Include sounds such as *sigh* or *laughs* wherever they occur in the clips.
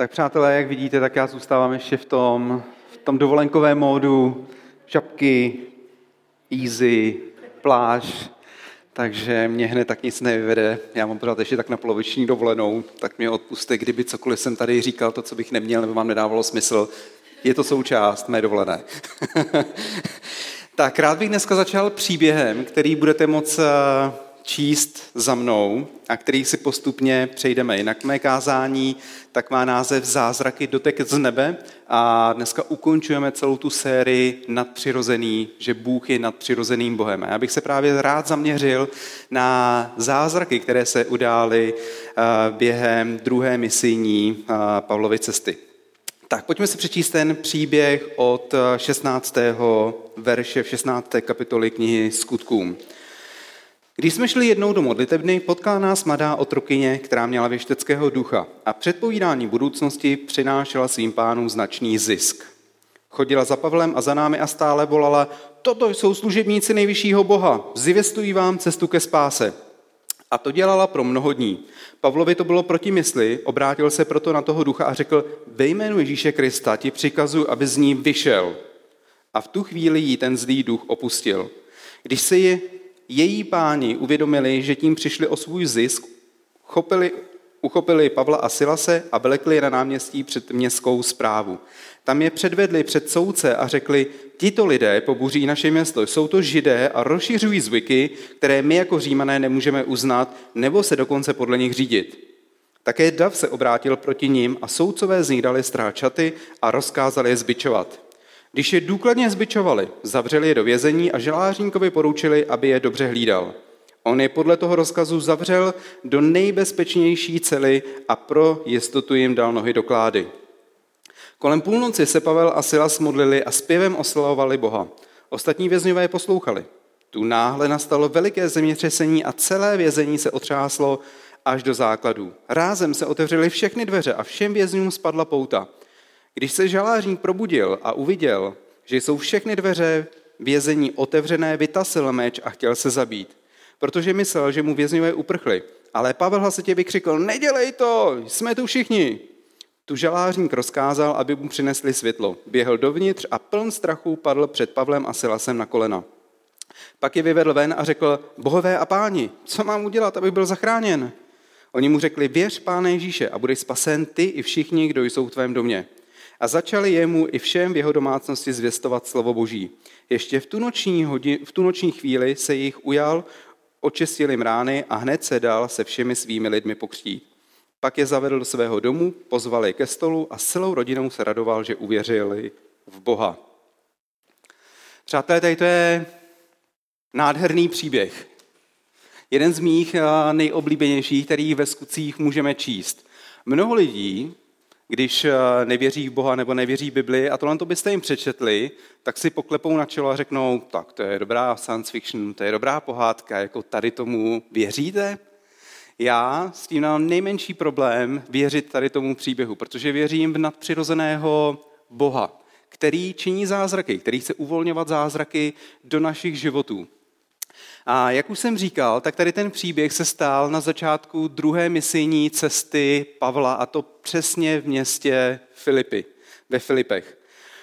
Tak přátelé, jak vidíte, tak já zůstávám ještě v tom, v tom dovolenkovém módu, šapky, easy, pláž, takže mě hned tak nic nevyvede. Já mám pořád ještě tak na poloviční dovolenou, tak mě odpuste, kdyby cokoliv jsem tady říkal, to, co bych neměl, nebo vám nedávalo smysl. Je to součást mé dovolené. *laughs* tak rád bych dneska začal příběhem, který budete moc eh, číst za mnou a který si postupně přejdeme. Jinak mé kázání tak má název Zázraky dotek z nebe a dneska ukončujeme celou tu sérii nadpřirozený, že Bůh je nadpřirozeným Bohem. A já bych se právě rád zaměřil na zázraky, které se udály eh, během druhé misijní eh, Pavlovy cesty. Tak pojďme si přečíst ten příběh od 16. verše v 16. kapitoli knihy Skutkům. Když jsme šli jednou do modlitebny, potkala nás mladá otrokyně, která měla věšteckého ducha a předpovídání budoucnosti přinášela svým pánům značný zisk. Chodila za Pavlem a za námi a stále volala, toto jsou služebníci nejvyššího Boha, zvěstují vám cestu ke spáse. A to dělala pro mnoho dní. Pavlovi to bylo proti mysli, obrátil se proto na toho ducha a řekl, ve jménu Ježíše Krista ti přikazu, aby z ní vyšel. A v tu chvíli jí ten zlý duch opustil. Když se ji její páni uvědomili, že tím přišli o svůj zisk, chopili, uchopili Pavla a Silase a vlekli na náměstí před městskou zprávu. Tam je předvedli před soudce a řekli, tito lidé pobuří naše město, jsou to židé a rozšiřují zvyky, které my jako římané nemůžeme uznat, nebo se dokonce podle nich řídit. Také Dav se obrátil proti ním a soudcové z nich dali stráčaty a rozkázali je zbičovat. Když je důkladně zbičovali, zavřeli je do vězení a želářníkovi poručili, aby je dobře hlídal. On je podle toho rozkazu zavřel do nejbezpečnější cely a pro jistotu jim dal nohy do klády. Kolem půlnoci se Pavel a Silas modlili a zpěvem oslavovali Boha. Ostatní vězňové poslouchali. Tu náhle nastalo veliké zemětřesení a celé vězení se otřáslo až do základů. Rázem se otevřely všechny dveře a všem vězňům spadla pouta. Když se žalářník probudil a uviděl, že jsou všechny dveře vězení otevřené, vytasil meč a chtěl se zabít, protože myslel, že mu vězňové uprchli. Ale Pavel hlasitě vykřikl, nedělej to, jsme tu všichni. Tu žalářník rozkázal, aby mu přinesli světlo. Běhl dovnitř a pln strachu padl před Pavlem a Silasem na kolena. Pak je vyvedl ven a řekl, bohové a páni, co mám udělat, aby byl zachráněn? Oni mu řekli, věř Páne Ježíše a budeš spasen ty i všichni, kdo jsou v tvém domě. A začali jemu i všem v jeho domácnosti zvěstovat slovo Boží. Ještě v tu noční, hodin, v tu noční chvíli se jich ujal, očistil jim rány a hned se dal se všemi svými lidmi pokřtít. Pak je zavedl do svého domu, pozval je ke stolu a s celou rodinou se radoval, že uvěřili v Boha. Přátelé, tady to je nádherný příběh. Jeden z mých eh, nejoblíbenějších, který ve skutcích můžeme číst. Mnoho lidí když eh, nevěří v Boha nebo nevěří Bibli a tohle to byste jim přečetli, tak si poklepou na čelo a řeknou, tak to je dobrá science fiction, to je dobrá pohádka, jako tady tomu věříte? Já s tím mám nejmenší problém věřit tady tomu příběhu, protože věřím v nadpřirozeného Boha, který činí zázraky, který chce uvolňovat zázraky do našich životů. A jak už jsem říkal, tak tady ten příběh se stál na začátku druhé misijní cesty Pavla, a to přesně v městě Filipy, ve Filipech.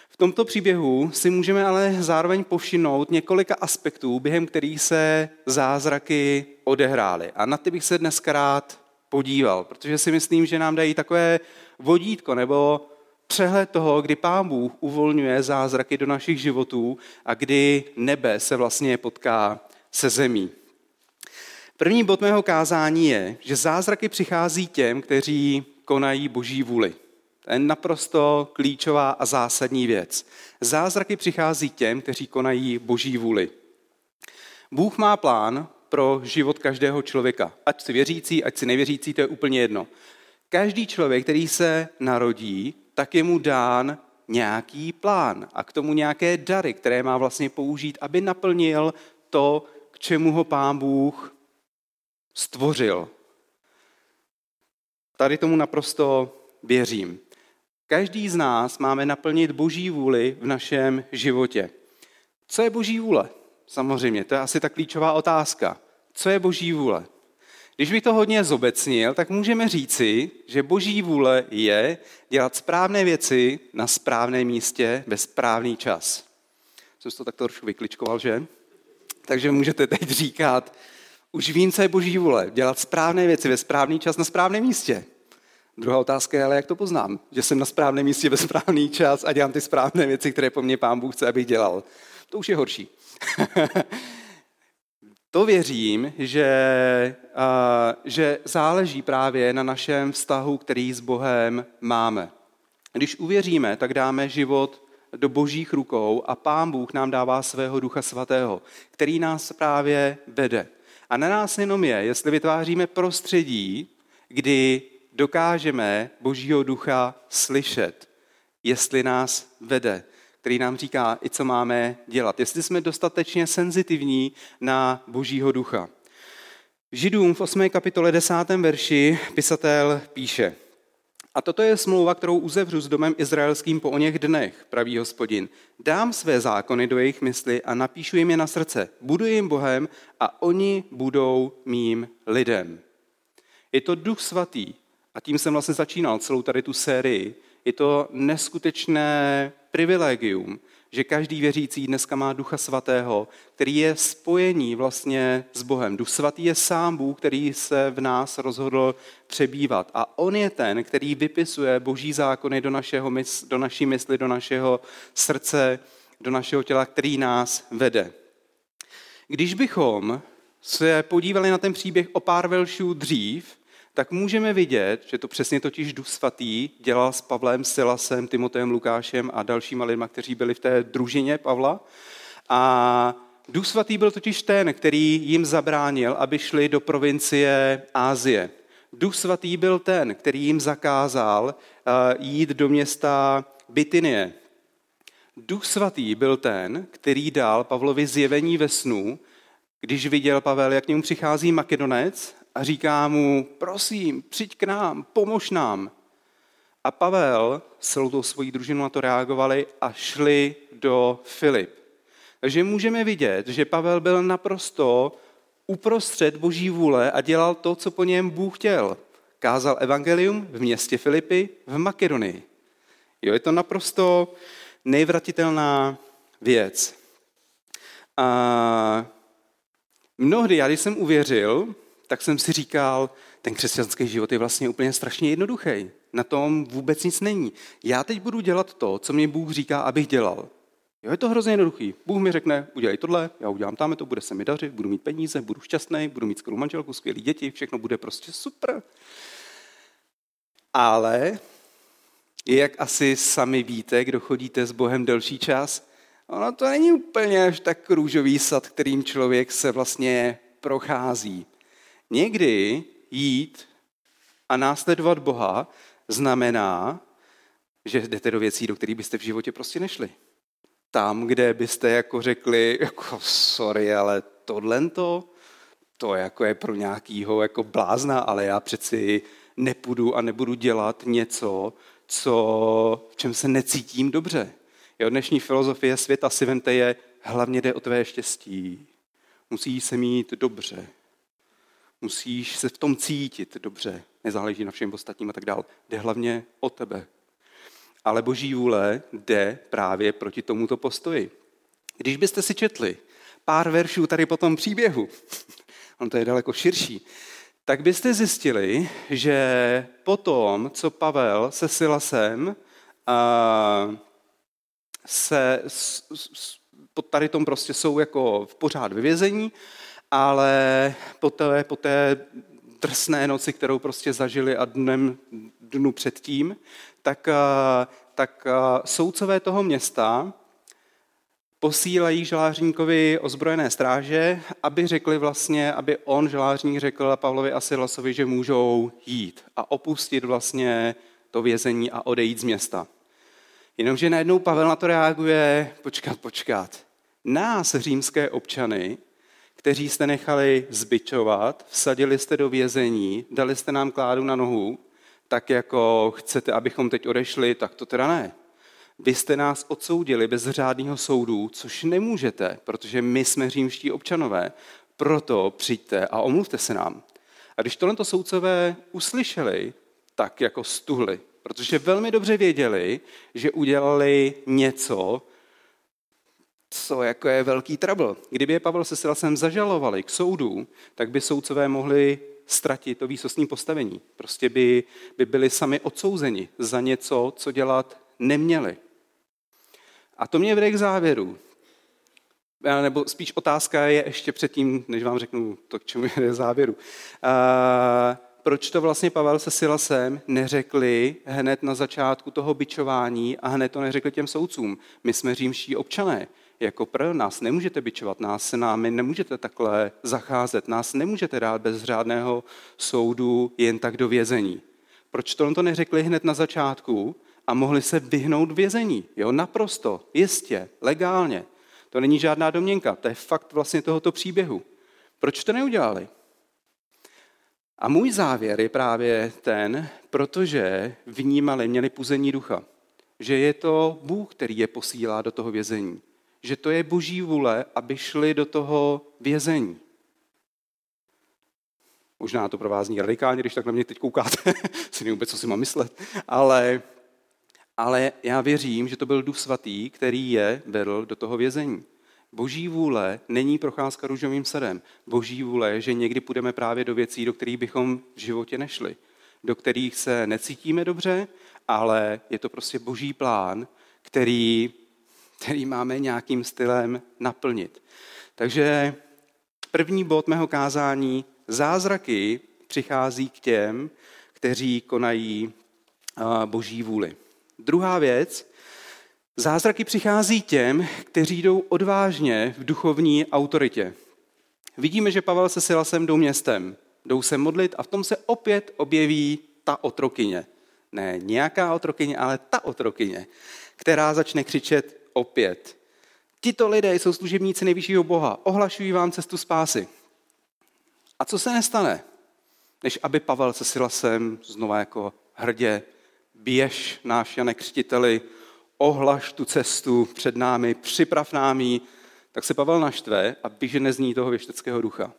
V tomto příběhu si můžeme ale zároveň povšimnout několika aspektů, během kterých se zázraky odehrály. A na ty bych se dneska rád podíval, protože si myslím, že nám dají takové vodítko nebo přehled toho, kdy Pán Bůh uvolňuje zázraky do našich životů a kdy nebe se vlastně potká se zemí. První bod mého kázání je, že zázraky přichází těm, kteří konají boží vůli. To je naprosto klíčová a zásadní věc. Zázraky přichází těm, kteří konají boží vůli. Bůh má plán pro život každého člověka. Ať si věřící, ať si nevěřící, to je úplně jedno. Každý člověk, který se narodí, tak je mu dán nějaký plán a k tomu nějaké dary, které má vlastně použít, aby naplnil to, čemu ho pán Bůh stvořil. Tady tomu naprosto věřím. Každý z nás máme naplnit boží vůli v našem životě. Co je boží vůle? Samozřejmě, to je asi ta klíčová otázka. Co je boží vůle? Když bych to hodně zobecnil, tak můžeme říci, že boží vůle je dělat správné věci na správném místě ve správný čas. Jsem to tak trošku vykličkoval, že? Takže můžete teď říkat, už vím, co je boží vůle, dělat správné věci ve správný čas na správném místě. Druhá otázka je, ale jak to poznám, že jsem na správném místě ve správný čas a dělám ty správné věci, které po mně pán Bůh chce, abych dělal. To už je horší. *laughs* to věřím, že, uh, že záleží právě na našem vztahu, který s Bohem máme. Když uvěříme, tak dáme život do božích rukou a pán Bůh nám dává svého ducha svatého, který nás právě vede. A na nás jenom je, jestli vytváříme prostředí, kdy dokážeme božího ducha slyšet, jestli nás vede, který nám říká i co máme dělat, jestli jsme dostatečně senzitivní na božího ducha. Židům v 8. kapitole 10. verši pisatel píše – a toto je smlouva, kterou uzevřu s domem izraelským po o něch dnech, praví hospodin. Dám své zákony do jejich mysli a napíšu jim je na srdce. Budu jim Bohem a oni budou mým lidem. Je to duch svatý, a tím jsem vlastně začínal celou tady tu sérii. Je to neskutečné privilegium, že každý věřící dneska má Ducha Svatého, který je spojení vlastně s Bohem. Duch Svatý je sám Bůh, který se v nás rozhodl přebývat. A on je ten, který vypisuje boží zákony do, našeho mysl, do naší mysli, do našeho srdce, do našeho těla, který nás vede. Když bychom se podívali na ten příběh o pár velšů dřív, tak můžeme vidět, že to přesně totiž Duch Svatý dělal s Pavlem, Silasem, Timoteem, Lukášem a dalšíma lidma, kteří byli v té družině Pavla. A Duch Svatý byl totiž ten, který jim zabránil, aby šli do provincie Ázie. Duch Svatý byl ten, který jim zakázal eh, jít do města Bitynie. Duch Svatý byl ten, který dal Pavlovi zjevení ve snu, když viděl Pavel, jak k němu přichází Makedonec a říká mu, prosím, přijď k nám, pomož nám. A Pavel s celou tou svojí družinou na to reagovali a šli do Filip. Takže můžeme vidět, že Pavel byl naprosto uprostřed boží vůle a dělal to, co po něm Bůh chtěl. Kázal evangelium v městě Filipy v Makedonii. Jo, je to naprosto nejvratitelná věc. A mnohdy, já když jsem uvěřil, tak jsem si říkal, ten křesťanský život je vlastně úplně strašně jednoduchý. Na tom vůbec nic není. Já teď budu dělat to, co mě Bůh říká, abych dělal. Jo, je to hrozně jednoduchý. Bůh mi řekne, udělej tohle, já udělám tam to, bude se mi dařit, budu mít peníze, budu šťastný, budu mít skvělou manželku, skvělé děti, všechno bude prostě super. Ale, jak asi sami víte, kdo chodíte s Bohem delší čas, ono to není úplně až tak růžový sad, kterým člověk se vlastně prochází. Někdy jít a následovat Boha znamená, že jdete do věcí, do kterých byste v životě prostě nešli. Tam, kde byste jako řekli, jako sorry, ale tohle to, to jako je pro nějakýho jako blázna, ale já přeci nepůjdu a nebudu dělat něco, co, v čem se necítím dobře. Jo, dnešní filozofie světa Sivente je, hlavně jde o tvé štěstí. Musí se mít dobře. Musíš se v tom cítit dobře, nezáleží na všem ostatním a tak dál. Jde hlavně o tebe. Ale boží vůle jde právě proti tomuto postoji. Když byste si četli pár veršů tady po tom příběhu, *laughs* on to je daleko širší, tak byste zjistili, že potom, co Pavel se Silasem se pod tady tom prostě jsou jako v pořád vyvězení ale po té, po té drsné noci, kterou prostě zažili a dnem, dnu předtím, tak, eh, tak eh, soudcové toho města posílají žalářníkovi ozbrojené stráže, aby řekli vlastně, aby on, žalářník, řekl Pavlovi a Silasovi, že můžou jít a opustit vlastně to vězení a odejít z města. Jenomže najednou Pavel na to reaguje, počkat, počkat. Nás, římské občany, kteří jste nechali zbyčovat, vsadili jste do vězení, dali jste nám kládu na nohu, tak jako chcete, abychom teď odešli, tak to teda ne. Vy jste nás odsoudili bez řádného soudu, což nemůžete, protože my jsme římští občanové. Proto přijďte a omluvte se nám. A když tohle soudcové uslyšeli, tak jako stuhli, protože velmi dobře věděli, že udělali něco, co jako je velký trouble. Kdyby je Pavel se Silasem zažalovali k soudu, tak by soudcové mohli ztratit to výsostní postavení. Prostě by, by byli sami odsouzeni za něco, co dělat neměli. A to mě vede k závěru. Nebo spíš otázka je ještě předtím, než vám řeknu to, k čemu je závěru. A proč to vlastně Pavel se Silasem neřekli hned na začátku toho byčování a hned to neřekli těm soudcům? My jsme římští občané jako pro nás nemůžete bičovat, nás se námi nemůžete takhle zacházet, nás nemůžete dát bez řádného soudu jen tak do vězení. Proč to to neřekli hned na začátku a mohli se vyhnout vězení? Jo, naprosto, jistě, legálně. To není žádná domněnka, to je fakt vlastně tohoto příběhu. Proč to neudělali? A můj závěr je právě ten, protože vnímali, měli puzení ducha, že je to Bůh, který je posílá do toho vězení že to je boží vůle, aby šli do toho vězení. Možná to pro vás radikálně, když tak na mě teď koukáte, *laughs* si nevím vůbec, co si mám myslet, ale, ale já věřím, že to byl Duch Svatý, který je vedl do toho vězení. Boží vůle není procházka růžovým sadem. Boží vůle je, že někdy půjdeme právě do věcí, do kterých bychom v životě nešli. Do kterých se necítíme dobře, ale je to prostě boží plán, který který máme nějakým stylem naplnit. Takže první bod mého kázání, zázraky přichází k těm, kteří konají boží vůli. Druhá věc, zázraky přichází těm, kteří jdou odvážně v duchovní autoritě. Vidíme, že Pavel se Silasem jdou městem, jdou se modlit a v tom se opět objeví ta otrokyně. Ne nějaká otrokyně, ale ta otrokyně, která začne křičet, opět. Tito lidé jsou služebníci nejvyššího Boha, ohlašují vám cestu spásy. A co se nestane, než aby Pavel se Silasem znova jako hrdě běž náš Jane Křtiteli, ohlaš tu cestu před námi, připrav nám ji, tak se Pavel naštve a běžene z ní toho věšteckého ducha.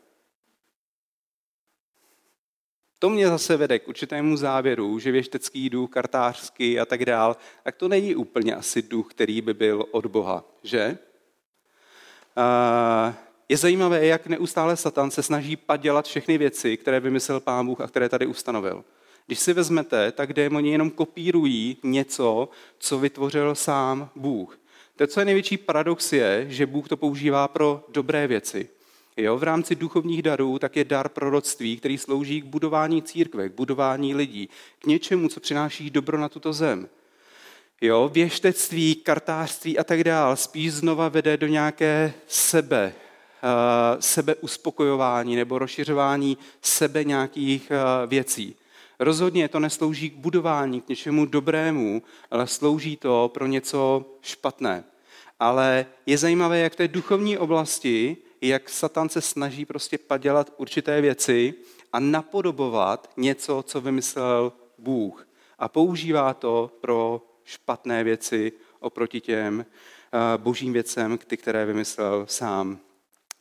To mě zase vede k určitému závěru, že věštecký duch, kartářský a tak dál, tak to není úplně asi duch, který by byl od Boha, že? Je zajímavé, jak neustále Satan se snaží padělat všechny věci, které vymyslel Pán Bůh a které tady ustanovil. Když si vezmete, tak démoni jenom kopírují něco, co vytvořil sám Bůh. To, co je největší paradox, je, že Bůh to používá pro dobré věci. Jo, v rámci duchovních darů tak je dar proroctví, který slouží k budování církve, k budování lidí, k něčemu, co přináší dobro na tuto zem. Jo, věštectví, kartářství a tak dál spíš znova vede do nějaké sebe, uh, sebeuspokojování nebo rozšiřování sebe nějakých uh, věcí. Rozhodně to neslouží k budování, k něčemu dobrému, ale slouží to pro něco špatné. Ale je zajímavé, jak v té duchovní oblasti jak Satan se snaží prostě padělat určité věci a napodobovat něco, co vymyslel Bůh. A používá to pro špatné věci oproti těm eh, božím věcem, ty, které vymyslel sám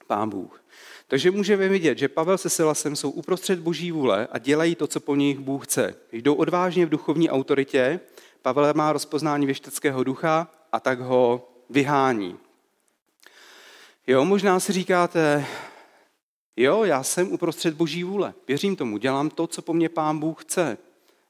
Pán Bůh. Takže můžeme vidět, že Pavel se Silasem jsou uprostřed boží vůle a dělají to, co po nich Bůh chce. Jdou odvážně v duchovní autoritě, Pavel má rozpoznání věšteckého ducha a tak ho vyhání. Jo, možná si říkáte, jo, já jsem uprostřed boží vůle, věřím tomu, dělám to, co po mně pán Bůh chce.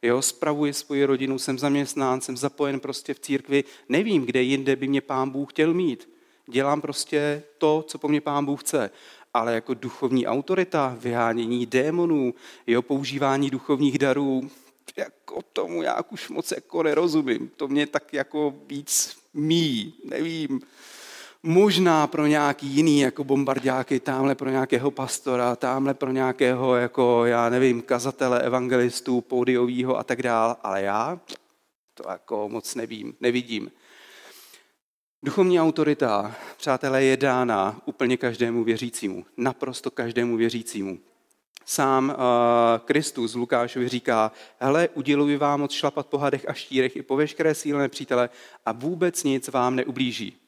Jo, spravuji svoji rodinu, jsem zaměstnán, jsem zapojen prostě v církvi, nevím, kde jinde by mě pán Bůh chtěl mít. Dělám prostě to, co po mně pán Bůh chce. Ale jako duchovní autorita, vyhánění démonů, jeho používání duchovních darů, jako tomu já už moc jako nerozumím. To mě tak jako víc mí, nevím možná pro nějaký jiný jako bombardáky, tamhle pro nějakého pastora, tamhle pro nějakého, jako já nevím, kazatele, evangelistů, pódiovýho a tak dál, ale já to jako moc nevím, nevidím. Duchovní autorita, přátelé, je dána úplně každému věřícímu, naprosto každému věřícímu. Sám uh, Kristus Lukášovi říká, hele, uděluji vám moc šlapat po hadech a štírech i po veškeré síle nepřítele a vůbec nic vám neublíží.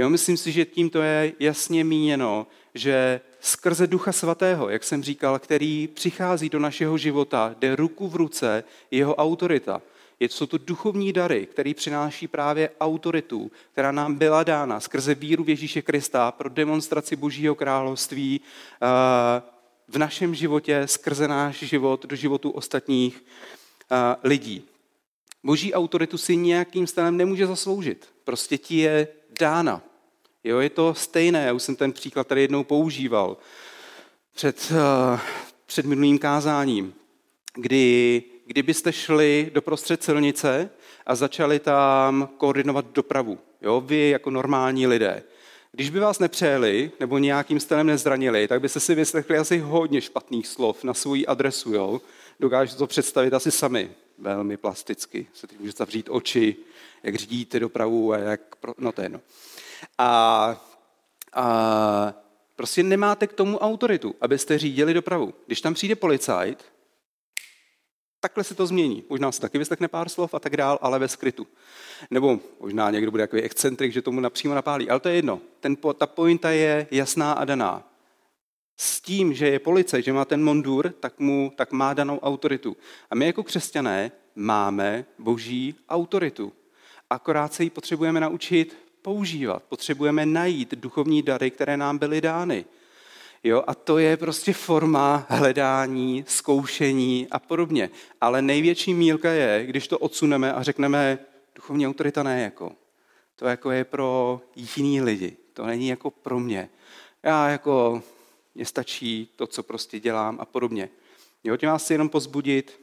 Jo, myslím si, že tímto je jasně míněno, že skrze Ducha Svatého, jak jsem říkal, který přichází do našeho života, jde ruku v ruce jeho autorita. Je, jsou to duchovní dary, které přináší právě autoritu, která nám byla dána skrze víru v Ježíše Krista pro demonstraci Božího království eh, v našem životě, skrze náš život do životu ostatních eh, lidí. Boží autoritu si nějakým stylem nemůže zasloužit. Prostě ti je dána. Jo, je to stejné, já už jsem ten příklad tady jednou používal před, uh, před minulým kázáním, kdy kdybyste šli do prostřed silnice a začali tam koordinovat dopravu, jo, vy jako normální lidé. Když by vás nepřejeli nebo nějakým stylem nezranili, tak byste si vyslechli asi hodně špatných slov na svou adresu. Jo? Dokážete to představit asi sami, velmi plasticky. Se teď můžete zavřít oči, jak řídíte dopravu a jak... No to je no. A, a prostě nemáte k tomu autoritu, abyste řídili dopravu. Když tam přijde policajt, takhle se to změní. Možná se taky vyslechne pár slov a tak dál, ale ve skrytu. Nebo možná někdo bude takový excentrik, že tomu napřímo napálí. Ale to je jedno. Ten, ta pointa je jasná a daná. S tím, že je policajt, že má ten mondur, tak, mu, tak má danou autoritu. A my jako křesťané máme boží autoritu. Akorát se ji potřebujeme naučit používat. Potřebujeme najít duchovní dary, které nám byly dány. Jo, a to je prostě forma hledání, zkoušení a podobně. Ale největší mílka je, když to odsuneme a řekneme, duchovní autorita ne jako. To jako je pro jiný lidi. To není jako pro mě. Já jako, mě stačí to, co prostě dělám a podobně. Jo, tím vás chci jenom pozbudit.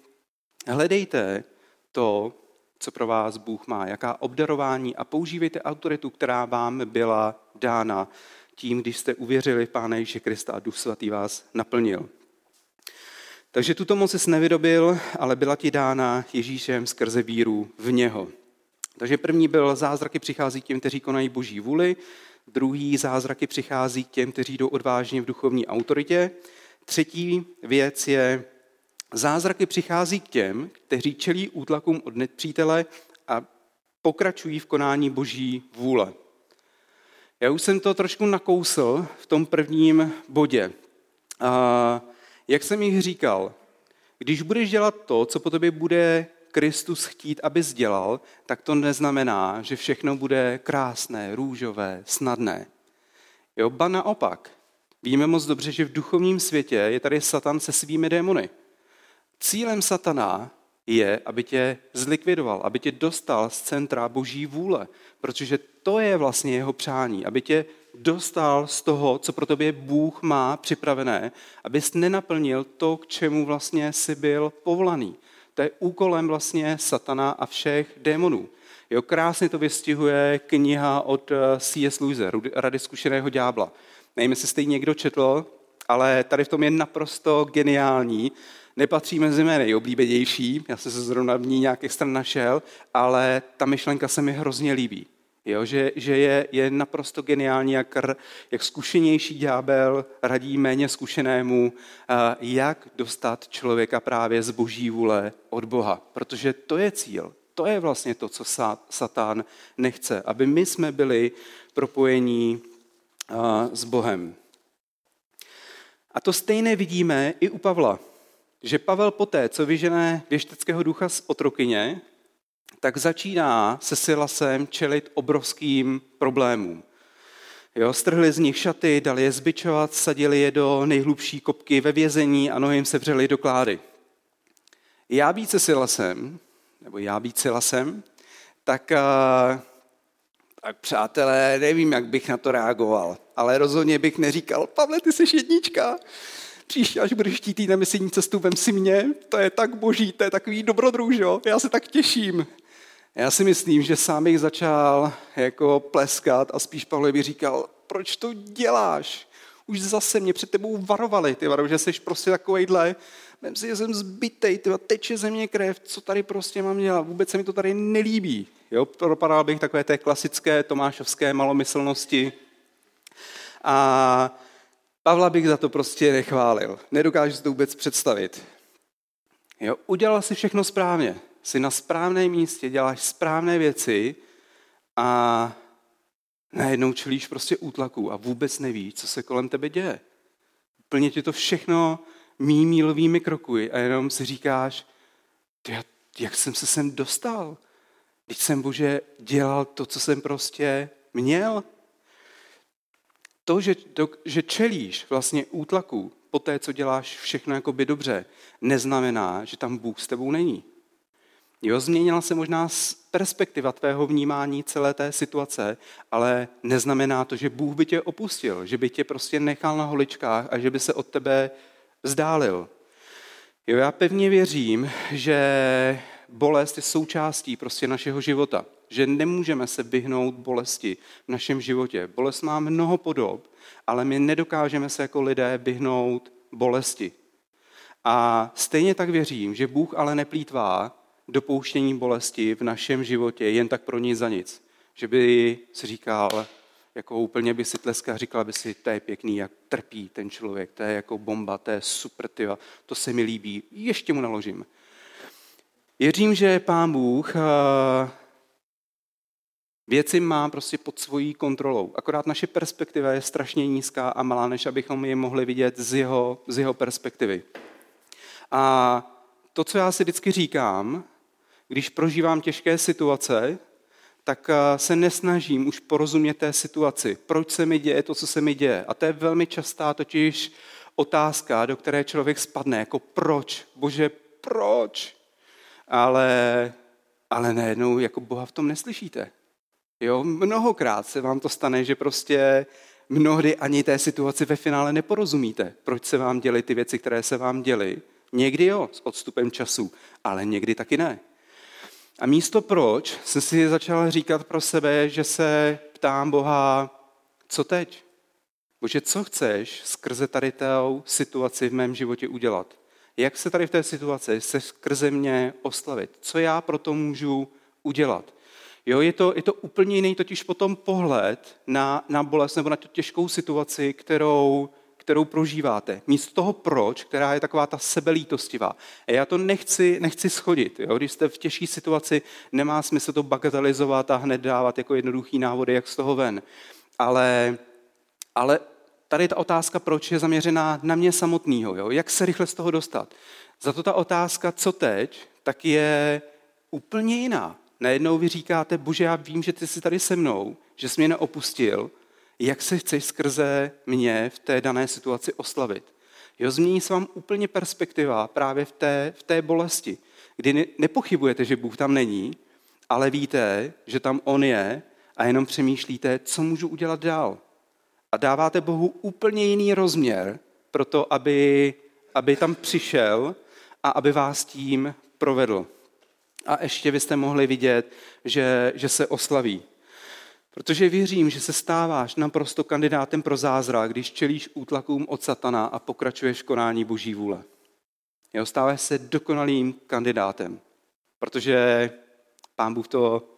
Hledejte to, co pro vás Bůh má, jaká obdarování a používejte autoritu, která vám byla dána tím, když jste uvěřili v Pána Ježíše Krista a Duch Svatý vás naplnil. Takže tuto moc jsi nevydobil, ale byla ti dána Ježíšem skrze víru v něho. Takže první byl zázraky přichází těm, kteří konají boží vůli, druhý zázraky přichází těm, kteří jdou odvážně v duchovní autoritě, třetí věc je zázraky přichází k těm, kteří čelí útlakům od nepřítele a pokračují v konání boží vůle. Já už jsem to trošku nakousl v tom prvním bodě. A jak jsem jich říkal, když budeš dělat to, co po tobě bude Kristus chtít, aby dělal, tak to neznamená, že všechno bude krásné, růžové, snadné. Jo, ba naopak. Víme moc dobře, že v duchovním světě je tady Satan se svými démony. Cílem satana je, aby tě zlikvidoval, aby tě dostal z centra boží vůle, protože to je vlastně jeho přání, aby tě dostal z toho, co pro tobě Bůh má připravené, abys nenaplnil to, k čemu vlastně jsi byl povolaný. To je úkolem vlastně satana a všech démonů. Jo, krásně to vystihuje kniha od eh, C.S. Lewise, Rady zkušeného ďábla. Nevím, jestli jste ji někdo četl, ale tady v tom je naprosto geniální, nepatří mezi mé nejoblíbenější, já jsem se zrovna v ní nějak extra našel, ale ta myšlenka se mi hrozně líbí. Jo, že, že je, je naprosto geniální, jak, jak zkušenější ďábel radí méně zkušenému, jak dostat člověka právě z boží vůle od Boha. Protože to je cíl, to je vlastně to, co Satán nechce, aby my jsme byli propojení s Bohem. A to stejné vidíme i u Pavla že Pavel poté, co vyžené věšteckého ducha z otrokyně, tak začíná se Silasem čelit obrovským problémům. Jo, strhli z nich šaty, dali je zbičovat, sadili je do nejhlubší kopky ve vězení a nohy jim se vřeli do klády. Já být se Silasem, nebo já být Silasem, tak, eh, tak přátelé, nevím, jak bych na to reagoval, ale rozhodně bych neříkal, Pavle, ty jsi jednička, příště, až budeš chtít jít na misijní cestu, vem si mě, to je tak boží, to je takový dobrodruž, jo? já se tak těším. Já si myslím, že sám bych začal jako pleskat a spíš Pavlovi říkal, proč to děláš? Už zase mě před tebou varovali, ty varo, že jsi prostě takovejhle, vem si, že jsem zbytej, ty teče ze mě krev, co tady prostě mám dělat, vůbec se mi to tady nelíbí. Jo, propadal bych takové té klasické tomášovské malomyslnosti. A Pavla bych za to prostě nechválil. Nedokážu si to vůbec představit. Jo, udělal si všechno správně. Jsi na správném místě, děláš správné věci a najednou čelíš prostě útlaku a vůbec nevíš, co se kolem tebe děje. Úplně ti to všechno mý mílovými kroky a jenom si říkáš, jak jsem se sem dostal? Když jsem, Bože, dělal to, co jsem prostě měl. To, že, to, že čelíš vlastně útlaku po té, co děláš všechno jakoby dobře, neznamená, že tam Bůh s tebou není. Jo, změnila se možná perspektiva tvého vnímání celé té situace, ale neznamená to, že Bůh by tě opustil, že by tě prostě nechal na holičkách a že by se od tebe vzdálil. Jo, já pevně věřím, že bolest je součástí prostě našeho života. Že nemůžeme se vyhnout bolesti v našem životě. Bolest má mnoho podob, ale my nedokážeme se jako lidé vyhnout bolesti. A stejně tak věřím, že Bůh ale neplýtvá dopouštění bolesti v našem životě jen tak pro ní za nic. Že by si říkal, jako úplně by si tleskal říkal by si, to je pěkný, jak trpí ten člověk, to je jako bomba, to je super, tyva, to se mi líbí, ještě mu naložím. Věřím, že Pán Bůh eh, věci má prostě pod svojí kontrolou. Akorát naše perspektiva je strašně nízká a malá, než abychom je mohli vidět z jeho, z jeho perspektivy. A to, co já si vždycky říkám, když prožívám těžké situace, tak eh, se nesnažím už porozumět té situaci. Proč se mi děje to, co se mi děje? A to je velmi častá totiž otázka, do které člověk spadne, jako proč? Bože, proč? Ale, ale najednou jako Boha v tom neslyšíte. Jo, mnohokrát se vám to stane, že prostě mnohdy ani té situaci ve finále neporozumíte. Proč se vám děly ty věci, které se vám děly? Někdy jo, s odstupem času, ale někdy taky ne. A místo proč jsem si začal říkat pro sebe, že se ptám Boha, co teď? Bože, co chceš skrze tady tou situaci v mém životě udělat? Jak se tady v té situaci se skrze mě oslavit? Co já pro to můžu udělat? Jo, je to, je to úplně jiný totiž potom pohled na, na bolest nebo na tu těžkou situaci, kterou, kterou prožíváte. Místo toho proč, která je taková ta sebelítostivá. A já to nechci, nechci schodit. Jo? Když jste v těžké situaci, nemá smysl to bagatelizovat a hned dávat jako jednoduchý návody, jak z toho ven. Ale, ale tady ta otázka proč je zaměřená na mě samotného. Jo? Jak se rychle z toho dostat? Za to ta otázka co teď, tak je úplně jiná. Najednou vy říkáte, bože, já vím, že ty jsi tady se mnou, že jsi mě neopustil, jak se chceš skrze mě v té dané situaci oslavit. Jo, změní se vám úplně perspektiva právě v té, v té bolesti, kdy ne, nepochybujete, že Bůh tam není, ale víte, že tam On je a jenom přemýšlíte, co můžu udělat dál. A dáváte Bohu úplně jiný rozměr pro to, aby, aby tam přišel a aby vás tím provedl. A ještě byste mohli vidět, že, že se oslaví. Protože věřím, že se stáváš naprosto kandidátem pro zázrak, když čelíš útlakům od satana a pokračuješ konání boží vůle. Jo, stáváš se dokonalým kandidátem, protože pán Bůh to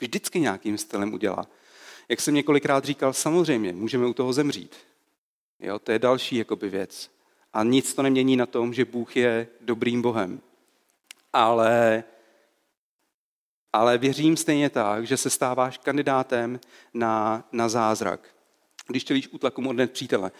vždycky nějakým stylem udělá. Jak jsem několikrát říkal, samozřejmě, můžeme u toho zemřít. Jo, to je další jakoby věc. A nic to nemění na tom, že Bůh je dobrým Bohem. Ale ale věřím stejně tak, že se stáváš kandidátem na, na zázrak, když čelíš útlakům od přítele.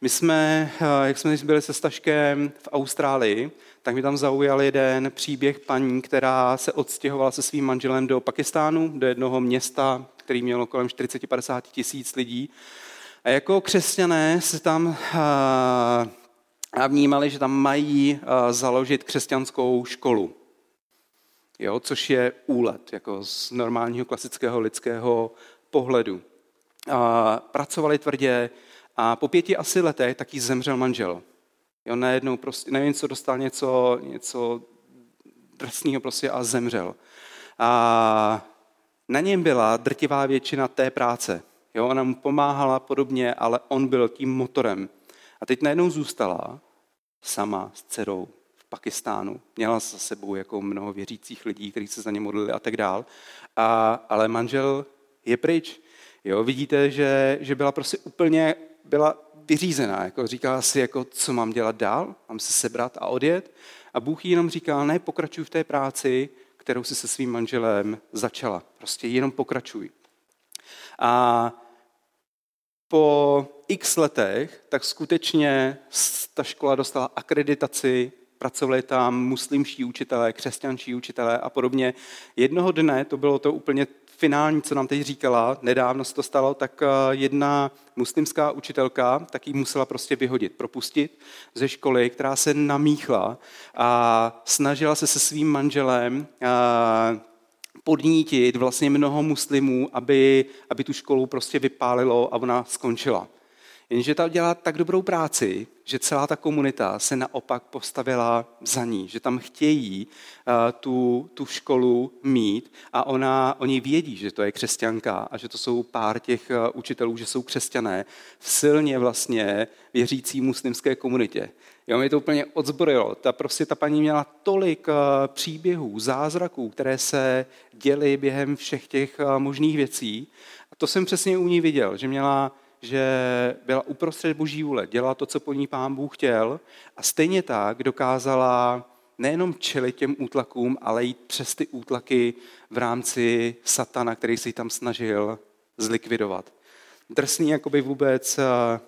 My jsme, eh, jak jsme byli se Staškem v Austrálii, tak mi tam zaujal jeden příběh paní, která se odstěhovala se svým manželem do Pakistánu, do jednoho města, který mělo kolem 40-50 tisíc lidí. A jako křesťané se tam eh, a vnímali, že tam mají eh, založit křesťanskou školu jo, což je úlet jako z normálního klasického lidského pohledu. A pracovali tvrdě a po pěti asi letech taky zemřel manžel. Jo, najednou prostě, nevím, co dostal něco, něco drsného prostě a zemřel. A na něm byla drtivá většina té práce. Jo, ona mu pomáhala podobně, ale on byl tím motorem. A teď najednou zůstala sama s dcerou Pakistánu. Měla za sebou jako mnoho věřících lidí, kteří se za ně modlili a tak dál. A, ale manžel je pryč. Jo, vidíte, že, že byla prostě úplně byla vyřízená. Jako říkala si, jako, co mám dělat dál, mám se sebrat a odjet. A Bůh jí jenom říkal, ne, pokračuj v té práci, kterou si se svým manželem začala. Prostě jenom pokračuj. A po x letech, tak skutečně ta škola dostala akreditaci, pracovali tam muslimští učitelé, křesťanští učitelé a podobně. Jednoho dne, to bylo to úplně finální, co nám teď říkala, nedávno se to stalo, tak eh, jedna muslimská učitelka tak ji musela prostě vyhodit, propustit ze školy, která se namíchla a snažila se se svým manželem eh, podnítit vlastně mnoho muslimů, aby, aby tu školu prostě vypálilo a ona skončila. Jenže ta dělá tak dobrou práci, že celá ta komunita se naopak postavila za ní, že tam chtějí uh, tu, tu školu mít a ona, oni vědí, že to je křesťanka a že to jsou pár těch uh, učitelů, že jsou křesťané v silně vlastně věřící muslimské komunitě. Jo, mě to úplně odzbrojilo. Ta, prostě ta paní měla tolik uh, příběhů, zázraků, které se děly během všech těch možných věcí. A to jsem přesně u ní viděl, že měla že byla uprostřed boží vůle, dělala to, co po ní pán Bůh chtěl a stejně tak dokázala nejenom čelit těm útlakům, ale jít přes ty útlaky v rámci satana, který si tam snažil zlikvidovat. Drsný jakoby vůbec uh,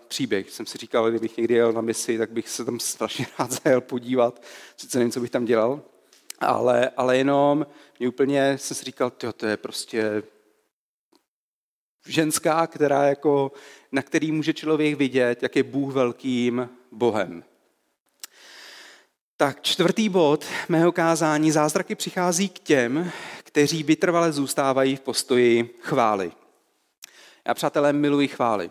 příběh. Jsem si říkal, kdybych někdy jel na misi, tak bych se tam strašně *laughs* rád zajel podívat. Sice nevím, co bych tam dělal, ale, ale jenom mě úplně jsem si říkal, to je prostě ženská, která jako, na který může člověk vidět, jak je Bůh velkým Bohem. Tak čtvrtý bod mého kázání. Zázraky přichází k těm, kteří vytrvale zůstávají v postoji chvály. Já, přátelé, miluji chvály.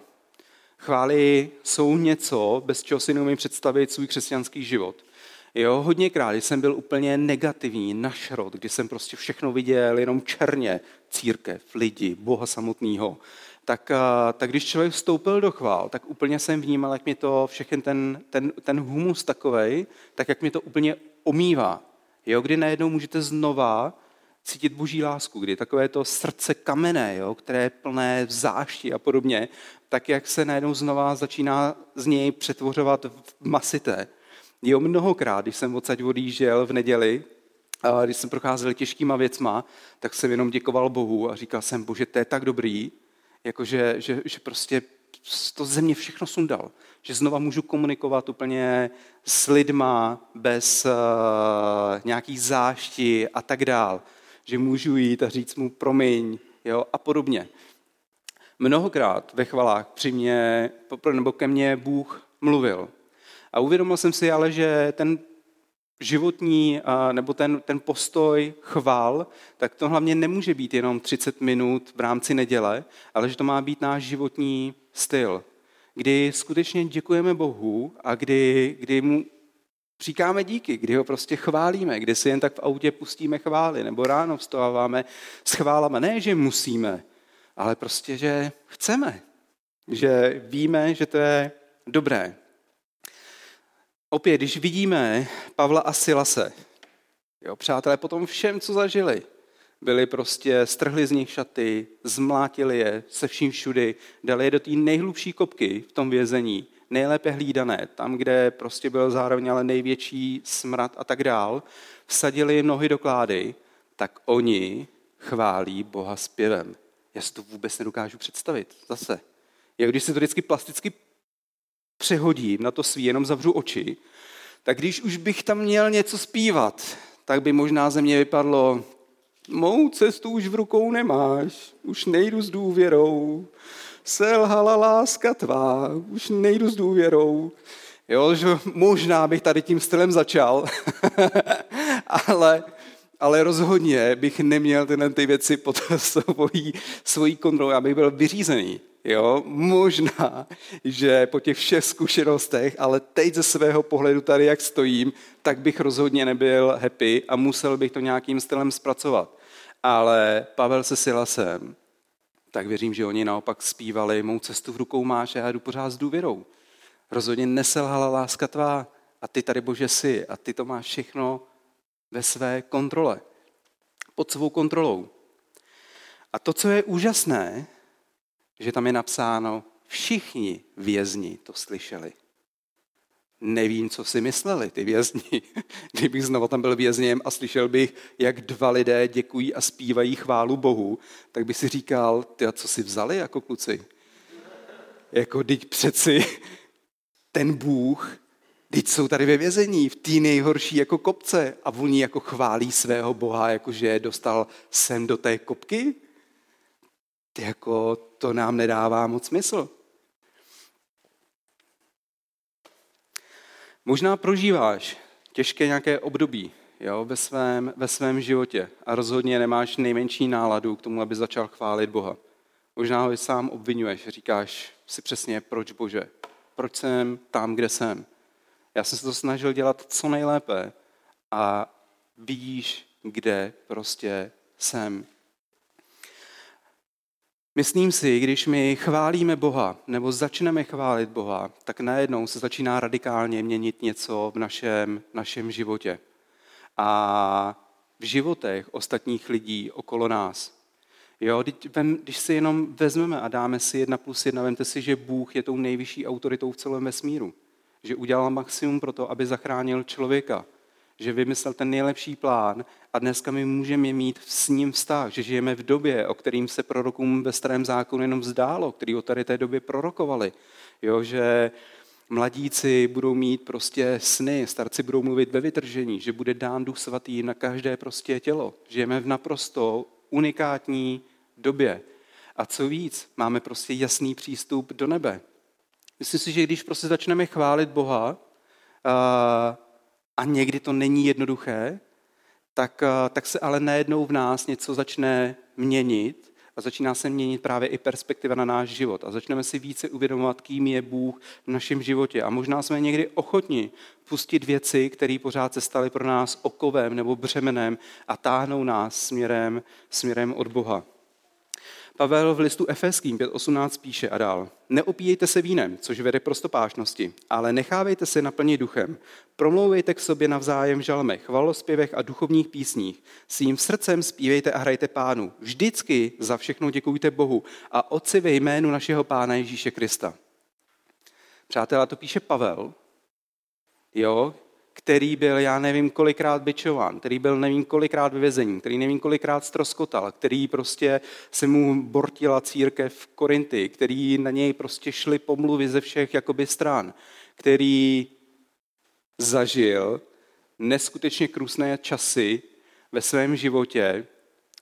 Chvály jsou něco, bez čeho si neumím představit svůj křesťanský život. Jo, hodněkrát, jsem byl úplně negativní, našrot, kdy jsem prostě všechno viděl jenom černě, církev, lidi, Boha samotného, tak, tak když člověk vstoupil do chvál, tak úplně jsem vnímal, jak mi to všechny ten, ten, ten humus takovej, tak jak mi to úplně omývá. Jo, kdy najednou můžete znova cítit boží lásku, kdy takové to srdce kamenné, jo, které je plné zášti a podobně, tak jak se najednou znova začíná z něj přetvořovat v masité. Jo, mnohokrát, když jsem odsaď odjížděl v neděli, když jsem procházel těžkýma věcma, tak jsem jenom děkoval Bohu a říkal jsem, bože, to je tak dobrý, jakože, že, že prostě to ze mě všechno sundal. Že znova můžu komunikovat úplně s lidma bez uh, nějaký zášti a tak dál. Že můžu jít a říct mu promiň jo, a podobně. Mnohokrát ve chvalách při mě, nebo ke mně Bůh mluvil. A uvědomil jsem si ale, že ten životní nebo ten, ten postoj chval, tak to hlavně nemůže být jenom 30 minut v rámci neděle, ale že to má být náš životní styl, kdy skutečně děkujeme Bohu a kdy, kdy mu říkáme díky, kdy ho prostě chválíme, kdy si jen tak v autě pustíme chvály, nebo ráno vstáváme s chválama. Ne, že musíme, ale prostě, že chceme, že víme, že to je dobré. Opět, když vidíme Pavla a Silase, jo, přátelé, potom všem, co zažili, byli prostě, strhli z nich šaty, zmlátili je se vším všudy, dali je do té nejhlubší kopky v tom vězení, nejlépe hlídané, tam, kde prostě byl zároveň ale největší smrad a tak dál, vsadili nohy do klády, tak oni chválí Boha zpěvem. Já si to vůbec nedokážu představit. Zase. Jak když si to vždycky plasticky přehodím na to svý, jenom zavřu oči, tak když už bych tam měl něco zpívat, tak by možná ze mě vypadlo, mou cestu už v rukou nemáš, už nejdu s důvěrou, selhala láska tvá, už nejdu s důvěrou. Jo, že možná bych tady tím stylem začal, *laughs* ale, ale rozhodně bych neměl tyhle ty věci pod *laughs* svojí, svojí kontrolou, abych byl vyřízený. Jo, možná, že po těch všech zkušenostech, ale teď ze svého pohledu tady, jak stojím, tak bych rozhodně nebyl happy a musel bych to nějakým stylem zpracovat. Ale Pavel se Silasem, tak věřím, že oni naopak zpívali, mou cestu v rukou máš a já jdu pořád s důvěrou. Rozhodně neselhala láska tvá a ty tady Bože jsi a ty to máš všechno ve své kontrole. Pod svou kontrolou. A to, co je úžasné, že tam je napsáno, všichni vězni to slyšeli. Nevím, co si mysleli ty vězni. *laughs* Kdybych znovu tam byl vězněm a slyšel bych, jak dva lidé děkují a zpívají chválu Bohu, tak bych si říkal, ty a co si vzali jako kluci? Jako, teď přeci *laughs* ten Bůh, teď jsou tady ve vězení, v té nejhorší jako kopce a oni jako chválí svého Boha, jakože dostal sem do té kopky. Jako, to nám nedává moc smysl. Možná prožíváš těžké nějaké období jo, ve, svém, ve svém životě a rozhodně nemáš nejmenší náladu k tomu, aby začal chválit Boha. Možná ho i sám obvinuješ, říkáš si přesně, proč Bože, proč jsem tam, kde jsem. Já jsem se to snažil dělat co nejlépe a vidíš, kde prostě jsem. Myslím si, když my chválíme Boha nebo začneme chválit Boha, tak najednou se začíná radikálně měnit něco v našem, našem životě. A v životech ostatních lidí okolo nás. Jo, když si jenom vezmeme a dáme si jedna plus jedna, vemte si, že Bůh je tou nejvyšší autoritou v celém vesmíru. Že udělal maximum pro to, aby zachránil člověka. Že vymyslel ten nejlepší plán a dneska my můžeme mít s ním vztah, že žijeme v době, o kterým se prorokům ve starém zákonu jenom vzdálo, který o tady té době prorokovali. Jo, že mladíci budou mít prostě sny, starci budou mluvit ve vytržení, že bude dán duch svatý na každé prostě tělo. Žijeme v naprosto unikátní době. A co víc, máme prostě jasný přístup do nebe. Myslím si, že když prostě začneme chválit Boha, a někdy to není jednoduché, tak, tak se ale najednou v nás něco začne měnit a začíná se měnit právě i perspektiva na náš život. A začneme si více uvědomovat, kým je Bůh v našem životě. A možná jsme někdy ochotni pustit věci, které pořád se staly pro nás okovem nebo břemenem a táhnou nás směrem, směrem od Boha. Pavel v listu Efeským 5.18 píše a dál. Neopíjejte se vínem, což vede prostopášnosti, ale nechávejte se naplnit duchem. Promlouvejte k sobě navzájem v žalmech, chvalospěvech a duchovních písních. Svým srdcem zpívejte a hrajte pánu. Vždycky za všechno děkujte Bohu a Otci ve jménu našeho pána Ježíše Krista. Přátelé, to píše Pavel, jo, který byl, já nevím, kolikrát byčován, který byl nevím kolikrát vyvezení, který nevím kolikrát stroskotal, který prostě se mu bortila církev v Korinty, který na něj prostě šly pomluvy ze všech jakoby stran, který zažil neskutečně krusné časy ve svém životě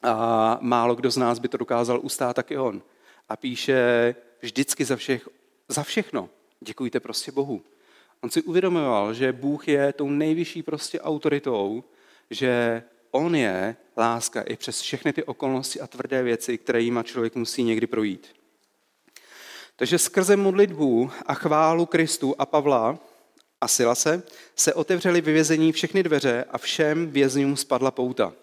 a málo kdo z nás by to dokázal ustát, tak i on. A píše vždycky za, všech, za všechno. Děkujte prostě Bohu. On si uvědomoval, že Bůh je tou nejvyšší prostě autoritou, že on je láska i přes všechny ty okolnosti a tvrdé věci, které jima člověk musí někdy projít. Takže skrze modlitbu a chválu Kristu a Pavla a Silase se otevřely vyvězení všechny dveře a všem vězňům spadla pouta.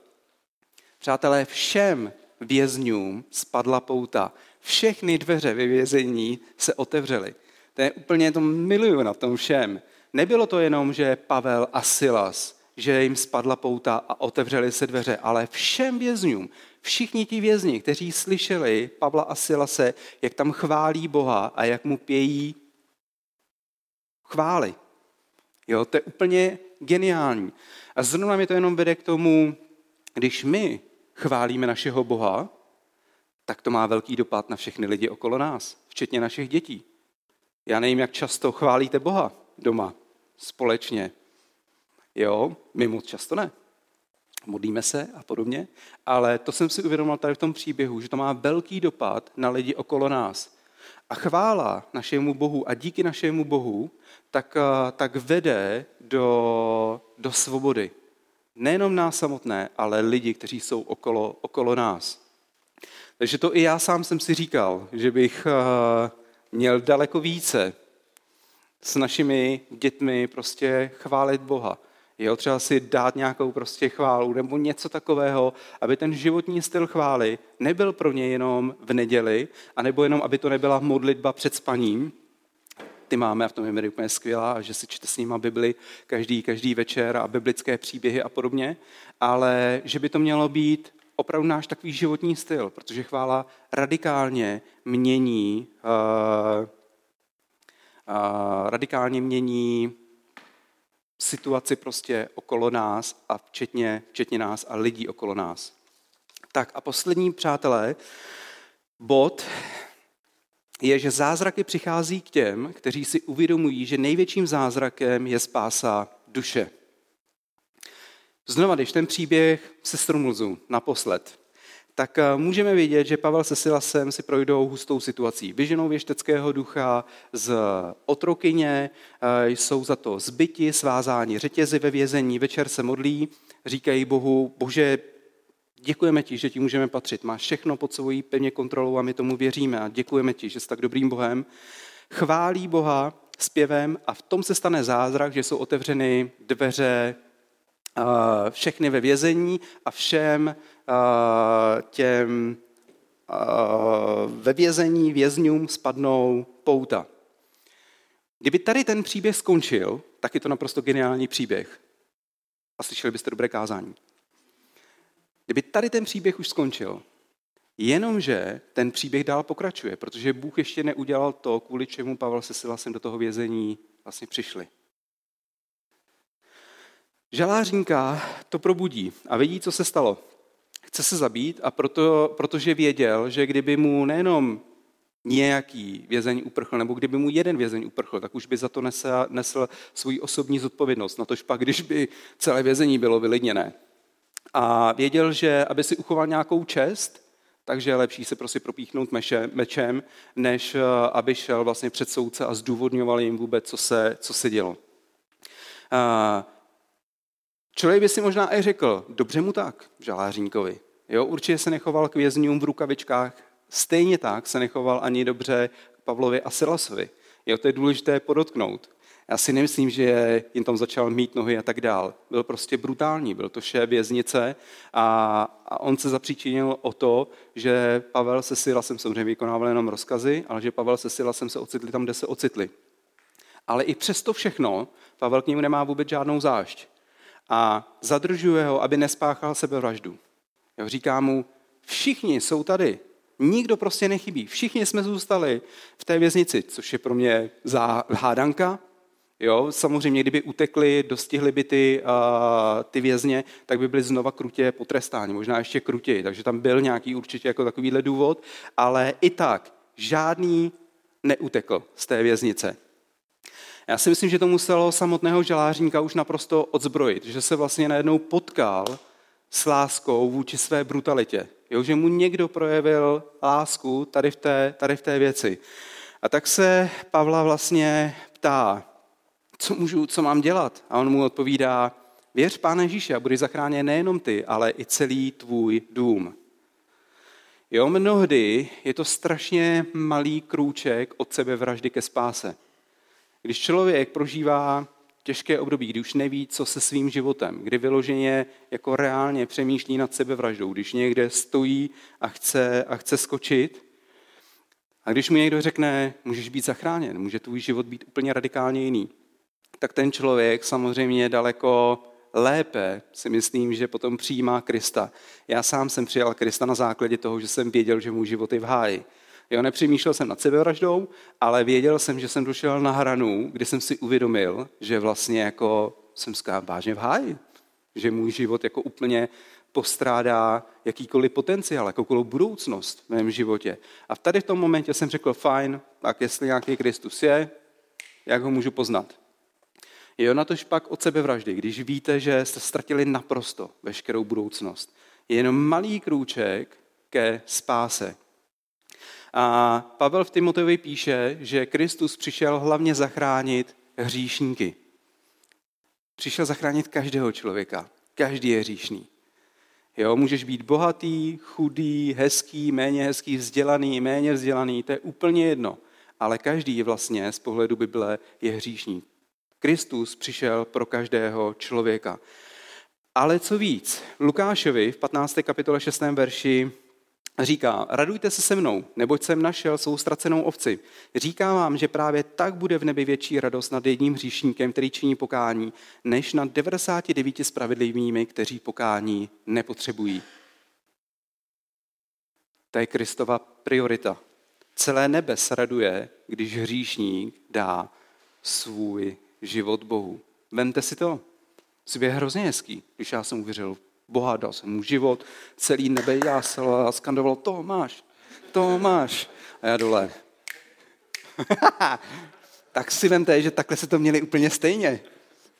Přátelé, všem vězňům spadla pouta. Všechny dveře vyvězení se otevřely. To je úplně, to miluju na tom všem. Nebylo to jenom, že Pavel a Silas, že jim spadla pouta a otevřely se dveře, ale všem vězňům, všichni ti vězni, kteří slyšeli Pavla a Silase, jak tam chválí Boha a jak mu pějí chvály. Jo, to je úplně geniální. A zrovna mi to jenom vede k tomu, když my chválíme našeho Boha, tak to má velký dopad na všechny lidi okolo nás, včetně našich dětí. Já nevím, jak často chválíte Boha doma, společně. Jo, my moc často ne. Modlíme se a podobně, ale to jsem si uvědomil tady v tom příběhu, že to má velký dopad na lidi okolo nás. A chvála našemu Bohu a díky našemu Bohu tak, eh, tak vede do, do svobody. Nejenom nás samotné, ale lidi, kteří jsou okolo, okolo nás. Takže to i já sám jsem si říkal, že bych eh, měl daleko více s našimi dětmi prostě chválit Boha. Jo, třeba si dát nějakou prostě chválu nebo něco takového, aby ten životní styl chvály nebyl pro ně jenom v neděli, anebo jenom, aby to nebyla modlitba před spaním. Ty máme a v tom je úplně skvělá, že si čte s nima Bibli každý, každý večer a biblické příběhy a podobně, ale že by to mělo být opravdu náš takový životní styl, protože chvála radikálně mění, uh, uh, radikálně mění situaci prostě okolo nás a včetně, včetně nás a lidí okolo nás. Tak a poslední, přátelé, bod, je, že zázraky přichází k těm, kteří si uvědomují, že největším zázrakem je spása duše. Znova, když ten příběh se stromluzu naposled, tak eh, můžeme vidět, že Pavel se Silasem si projdou hustou situací. Vyženou věšteckého ducha z otrokyně, eh, jsou za to zbyti, svázání řetězy ve vězení, večer se modlí, říkají Bohu, bože, děkujeme ti, že ti můžeme patřit. Máš všechno pod svojí pevně kontrolou a my tomu věříme a děkujeme ti, že jsi tak dobrým Bohem. Chválí Boha zpěvem a v tom se stane zázrak, že jsou otevřeny dveře všechny ve vězení a všem těm ve vězení vězňům spadnou pouta. Kdyby tady ten příběh skončil, tak je to naprosto geniální příběh. A slyšeli byste dobré kázání. Kdyby tady ten příběh už skončil, jenomže ten příběh dál pokračuje, protože Bůh ještě neudělal to, kvůli čemu Pavel se Silasem do toho vězení vlastně přišli. Žalářínka to probudí a vidí, co se stalo. Chce se zabít a proto, protože věděl, že kdyby mu nejenom nějaký vězeň uprchl, nebo kdyby mu jeden vězeň uprchl, tak už by za to nesl, nesl svoji osobní zodpovědnost. Na tož pak, když by celé vězení bylo vylidněné. A věděl, že aby si uchoval nějakou čest, takže je lepší se prostě propíchnout meše, mečem, než eh, aby šel vlastně před soudce a zdůvodňoval jim vůbec, co se, co se dělo. A člověk by si možná i řekl, dobře mu tak, žalářníkovi. Jo, určitě se nechoval k vězňům v rukavičkách, stejně tak se nechoval ani dobře Pavlovi a Silasovi. Jo, to je důležité podotknout. Já si nemyslím, že jim tam začal mít nohy a tak dál. Byl prostě brutální, byl to šéf věznice a, a on se zapříčinil o to, že Pavel se Silasem samozřejmě vykonával jenom rozkazy, ale že Pavel se Silasem se ocitli tam, kde se ocitli. Ale i přesto všechno Pavel k němu nemá vůbec žádnou zášť. A zadržuje ho, aby nespáchal sebevraždu. Jo, říká mu, všichni jsou tady, nikdo prostě nechybí, všichni jsme zůstali v té věznici, což je pro mě hádanka, Jo, samozřejmě, kdyby utekli, dostihli by ty, uh, ty vězně, tak by byli znova krutě potrestáni, možná ještě krutěji. Takže tam byl nějaký určitě jako takovýhle důvod, ale i tak žádný neutekl z té věznice. Já si myslím, že to muselo samotného žalářníka už naprosto odzbrojit, že se vlastně najednou potkal s láskou vůči své brutalitě. Jo, že mu někdo projevil lásku tady v té, tady v té věci. A tak se Pavla vlastně ptá, co můžu, co mám dělat? A on mu odpovídá, věř Páne Ježíše a budeš zachráněn nejenom ty, ale i celý tvůj dům. Jo, mnohdy je to strašně malý krůček od sebe vraždy ke spáse. Když člověk prožívá těžké období, kdy už neví, co se svým životem, kdy vyloženě jako reálně přemýšlí nad sebevraždou, když někde stojí a chce, a chce skočit, a když mu někdo řekne, můžeš být zachráněn, může tvůj život být úplně radikálně jiný, tak ten člověk samozřejmě daleko lépe si myslím, že potom přijímá Krista. Já sám jsem přijal Krista na základě toho, že jsem věděl, že můj život je v háji. Jo, nepřemýšlel jsem nad sebevraždou, ale věděl jsem, že jsem došel na hranu, kdy jsem si uvědomil, že vlastně jako jsem vážně v háji. Že můj život jako úplně postrádá jakýkoliv potenciál, jakoukoliv budoucnost v mém životě. A tady v tom momentě jsem řekl, fajn, tak jestli nějaký Kristus je, jak ho můžu poznat? Je na tož pak od sebevraždy, když víte, že jste ztratili naprosto veškerou budoucnost. Je jenom malý krůček ke spáse. A Pavel v Timoteovi píše, že Kristus přišel hlavně zachránit hříšníky. Přišel zachránit každého člověka. Každý je hříšný. Jo, můžeš být bohatý, chudý, hezký, méně hezký, vzdělaný, méně vzdělaný, to je úplně jedno. Ale každý vlastně z pohledu Bible je hříšník. Kristus přišel pro každého člověka. Ale co víc, Lukášovi v 15. kapitole 6. verši říká, radujte se se mnou, neboť jsem našel svou ztracenou ovci. Říká vám, že právě tak bude v nebi větší radost nad jedním hříšníkem, který činí pokání, než nad 99 spravedlivými, kteří pokání nepotřebují. To je Kristova priorita. Celé nebe se raduje, když hříšník dá svůj život Bohu. Vemte si to. Svět je hrozně hezký, když já jsem uvěřil Boha, dal jsem mu život, celý nebe jásal a skandoval, to máš, to máš. A já dole, *laughs* tak si vemte, že takhle se to měli úplně stejně.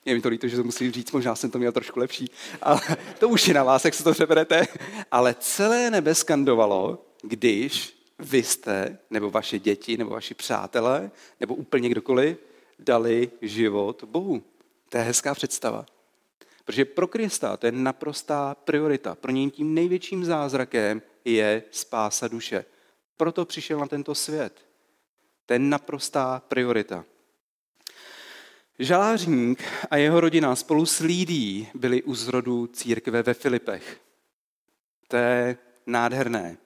Je mi to líto, že to musím říct, možná jsem to měl trošku lepší, ale *laughs* to už je na vás, jak se to přeberete. Ale celé nebe skandovalo, když vy jste, nebo vaše děti, nebo vaši přátelé, nebo úplně kdokoliv, dali život Bohu. To je hezká představa. Protože pro Krista to je naprostá priorita. Pro něj tím největším zázrakem je spása duše. Proto přišel na tento svět. To je naprostá priorita. Žalářník a jeho rodina spolu s Lídí byli u zrodu církve ve Filipech. To je nádherné.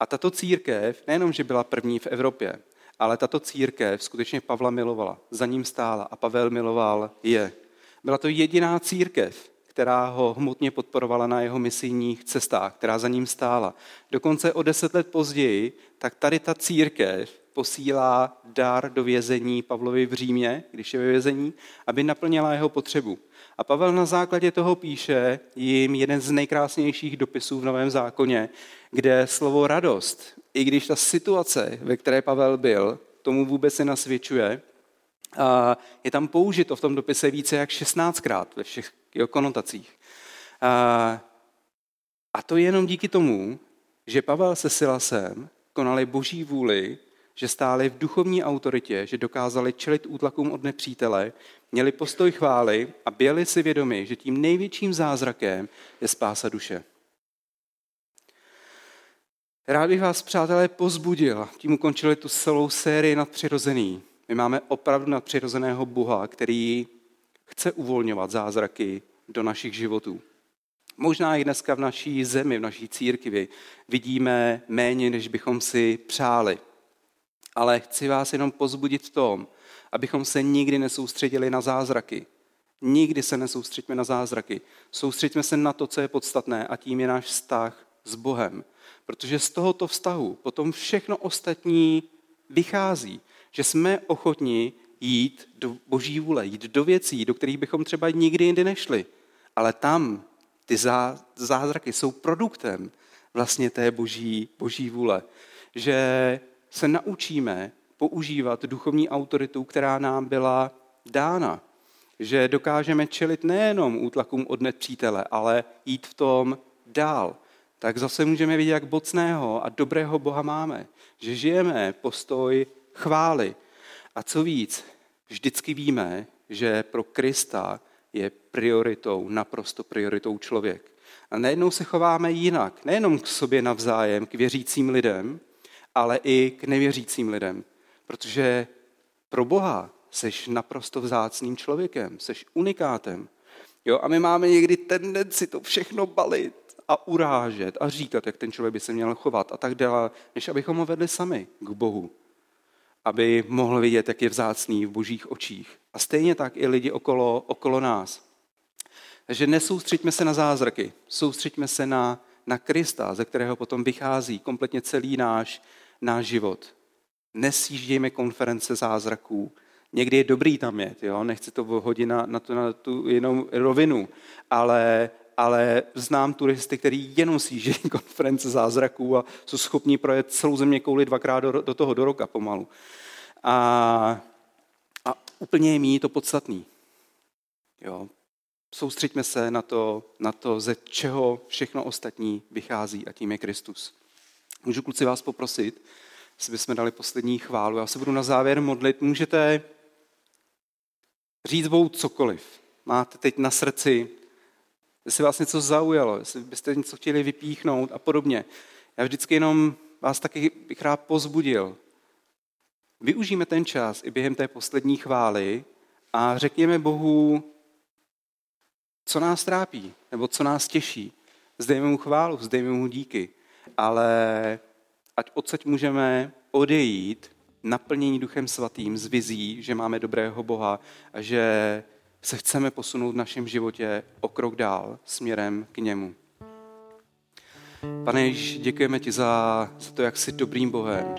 A tato církev nejenom, že byla první v Evropě, ale tato církev skutečně Pavla milovala, za ním stála a Pavel miloval je. Byla to jediná církev, která ho hmotně podporovala na jeho misijních cestách, která za ním stála. Dokonce o deset let později, tak tady ta církev posílá dar do vězení Pavlovi v Římě, když je ve vězení, aby naplnila jeho potřebu. A Pavel na základě toho píše jim jeden z nejkrásnějších dopisů v Novém zákoně, kde slovo radost, i když ta situace, ve které Pavel byl, tomu vůbec nenasvědčuje, je tam použito v tom dopise více jak 16krát ve všech jeho konotacích. A to jenom díky tomu, že Pavel se Silasem konali boží vůli, že stáli v duchovní autoritě, že dokázali čelit útlakům od nepřítele, měli postoj chvály a byli si vědomi, že tím největším zázrakem je spása duše. Rád bych vás, přátelé, pozbudil. Tím ukončili tu celou sérii nadpřirozený. My máme opravdu nadpřirozeného Boha, který chce uvolňovat zázraky do našich životů. Možná i dneska v naší zemi, v naší církvi vidíme méně, než bychom si přáli. Ale chci vás jenom pozbudit v tom, abychom se nikdy nesoustředili na zázraky. Nikdy se nesoustředíme na zázraky. Soustředíme se na to, co je podstatné a tím je náš vztah s Bohem. Protože z tohoto vztahu potom všechno ostatní vychází. Že jsme ochotní jít do boží vůle, jít do věcí, do kterých bychom třeba nikdy jindy nešli. Ale tam ty zázraky jsou produktem vlastně té boží, boží vůle. Že se naučíme používat duchovní autoritu, která nám byla dána. Že dokážeme čelit nejenom útlakům od nepřítele, ale jít v tom dál. Tak zase můžeme vidět, jak bocného a dobrého Boha máme. Že žijeme postoj chvály. A co víc, vždycky víme, že pro Krista je prioritou, naprosto prioritou člověk. A najednou se chováme jinak, nejenom k sobě navzájem, k věřícím lidem, ale i k nevěřícím lidem. Protože pro Boha seš naprosto vzácným člověkem, seš unikátem. Jo? A my máme někdy tendenci to všechno balit a urážet a říkat, jak ten člověk by se měl chovat a tak dále, než abychom ho vedli sami k Bohu. Aby mohl vidět, jak je vzácný v božích očích. A stejně tak i lidi okolo, okolo nás. Takže nesoustřeďme se na zázraky, soustřeďme se na, na Krista, ze kterého potom vychází kompletně celý náš, náš život. Nesjíždějme konference zázraků. Někdy je dobrý tam jet, jo? nechci to hodit na, na, tu, na tu jenom rovinu, ale, ale znám turisty, kteří jenom sjíždějí *laughs* konference zázraků a jsou schopni projet celou země kouli dvakrát do, do toho do roka pomalu. A, a úplně je mít to podstatný. Jo? Soustřeďme se na to, na to, ze čeho všechno ostatní vychází a tím je Kristus. Můžu kluci vás poprosit, jestli bychom dali poslední chválu. Já se budu na závěr modlit. Můžete říct Bohu cokoliv. Máte teď na srdci, jestli vás něco zaujalo, jestli byste něco chtěli vypíchnout a podobně. Já vždycky jenom vás taky bych rád pozbudil. Využijeme ten čas i během té poslední chvály a řekněme Bohu, co nás trápí, nebo co nás těší. Zdejme mu chválu, zdejme mu díky, ale ať odsaď můžeme odejít naplnění Duchem Svatým z vizí, že máme dobrého Boha a že se chceme posunout v našem životě o krok dál směrem k němu. Pane Ježíš, děkujeme ti za, za to, jak jsi dobrým Bohem.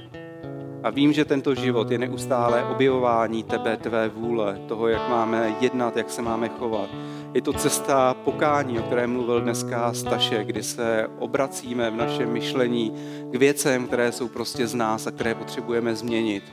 A vím, že tento život je neustále objevování tebe, tvé vůle, toho, jak máme jednat, jak se máme chovat. Je to cesta pokání, o které mluvil dneska Staše, kdy se obracíme v našem myšlení k věcem, které jsou prostě z nás a které potřebujeme změnit.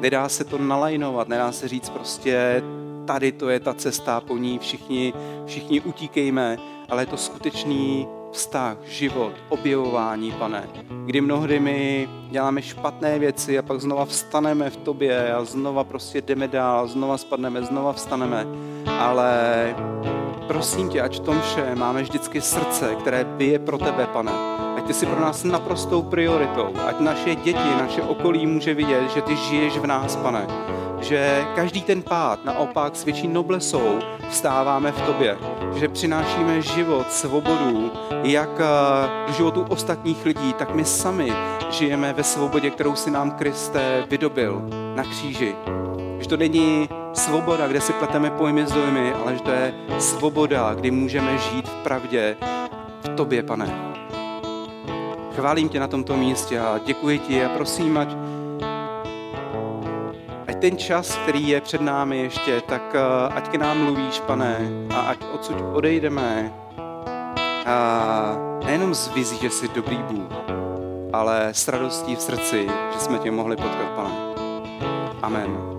Nedá se to nalajnovat, nedá se říct prostě tady to je ta cesta, po ní všichni, všichni utíkejme, ale je to skutečný vztah, život, objevování, pane. Kdy mnohdy my děláme špatné věci a pak znova vstaneme v tobě a znova prostě jdeme dál, znova spadneme, znova vstaneme. Ale prosím tě, ať v tom vše máme vždycky srdce, které bije pro tebe, pane. Ať ty jsi pro nás naprostou prioritou. Ať naše děti, naše okolí může vidět, že ty žiješ v nás, pane že každý ten pád naopak s větší noblesou vstáváme v tobě, že přinášíme život, svobodu, jak v životu ostatních lidí, tak my sami žijeme ve svobodě, kterou si nám Kriste vydobil na kříži. Že to není svoboda, kde si pleteme pojmy s dojmy, ale že to je svoboda, kdy můžeme žít v pravdě v tobě, pane. Chválím tě na tomto místě a děkuji ti a prosím, ať ten čas, který je před námi ještě, tak eh, ať k nám mluvíš, pane, a ať odsud odejdeme. A nejenom z vizí, že jsi dobrý Bůh, ale s radostí v srdci, že jsme tě mohli potkat, pane. Amen.